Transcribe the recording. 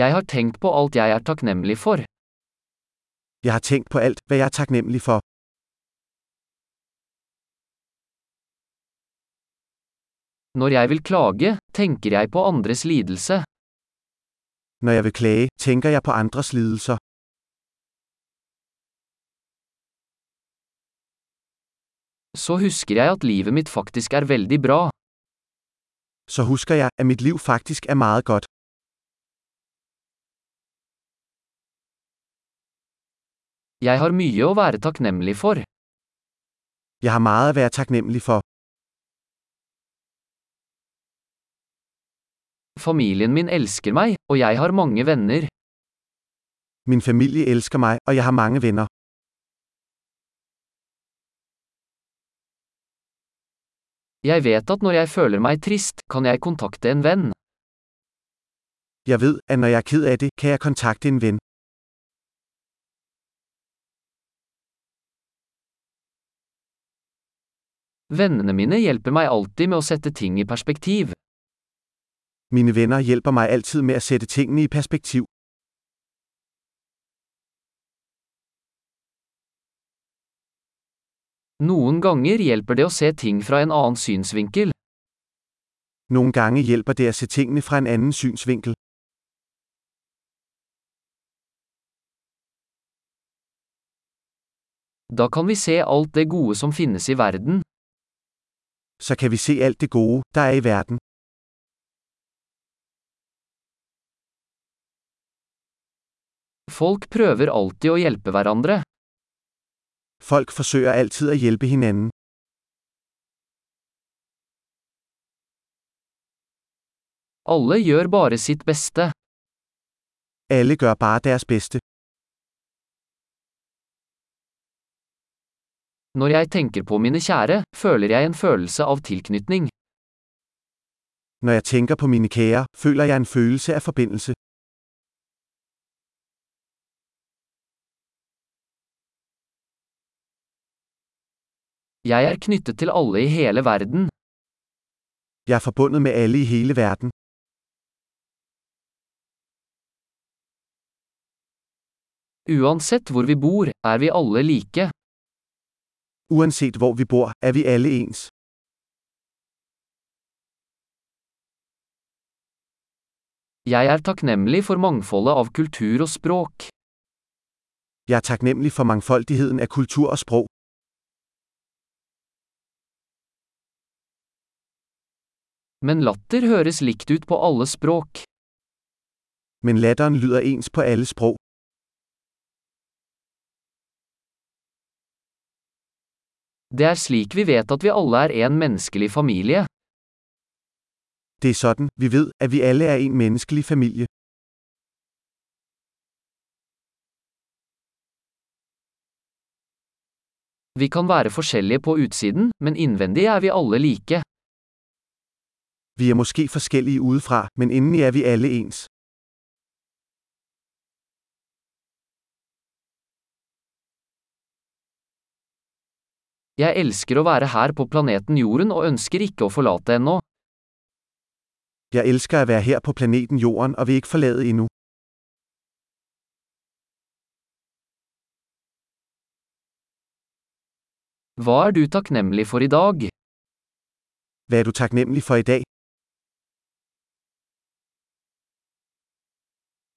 Jeg har tenkt på alt jeg er takknemlig for. Jeg har tenkt på alt, hvad jeg er taknemmelig for. Når jeg vil klage, tenker jeg på andres lidelse. Når jeg vil klage, tænker jeg på andres lidelser. Så husker jeg at livet mitt faktisk er veldig bra. Så husker jeg, at mitt liv faktisk er meget godt. Jeg har mye å være takknemlig for. Jeg har meget å være taknemmelig for. Familien min elsker meg, og jeg har mange venner. Min familie elsker meg, og jeg har mange venner. Jeg vet at når jeg føler meg trist, kan jeg kontakte en venn. Jeg vet at når jeg er ked av det, kan jeg kontakte en ven. Vennene mine hjelper meg alltid med å sette ting i perspektiv. Mine venner hjelper meg alltid med å sette tingene i perspektiv. Noen ganger hjelper det å se ting fra en annen synsvinkel. Noen ganger hjelper det å se tingene fra en annen synsvinkel. Da kan vi se alt det gode som finnes i verden. Så kan vi se alt det gode, der er i verden. Folk prøver alltid å hjelpe hverandre. Folk forsøger alltid å hjelpe hinanden. Alle gjør bare sitt beste. Alle gjør bare deres bedste. Når jeg tenker på mine kjære, føler jeg en følelse av tilknytning. Når jeg tenker på mine kjære, føler jeg en følelse av forbindelse. Jeg er knyttet til alle i hele verden. Jeg er forbundet med alle i hele verden. Uansett hvor vi bor, er vi alle like. Uanset hvor vi bor, er vi alle ens. Jeg er takknemlig for mangfoldet av kultur og språk. Jeg er takknemlig for mangfoldigheden av kultur og språk. Men latter høres likt ut på alle språk. Men latteren lyder ens på alle sprog. Det er slik vi vet at vi alle er en menneskelig familie. Det er sådan, vi ved, at vi alle er en menneskelig familie. Vi kan være forskjellige på utsiden, men innvendig er vi alle like. Vi er måske forskjellige udefra, men indeni er vi alle ens. Jeg elsker å være her på planeten Jorden og ønsker ikke å forlate ennå. Jeg elsker å være her på planeten Jorden og vil ikke forlate endnu. Hva er du takknemlig for i dag? Hva er du takknemlig for i dag?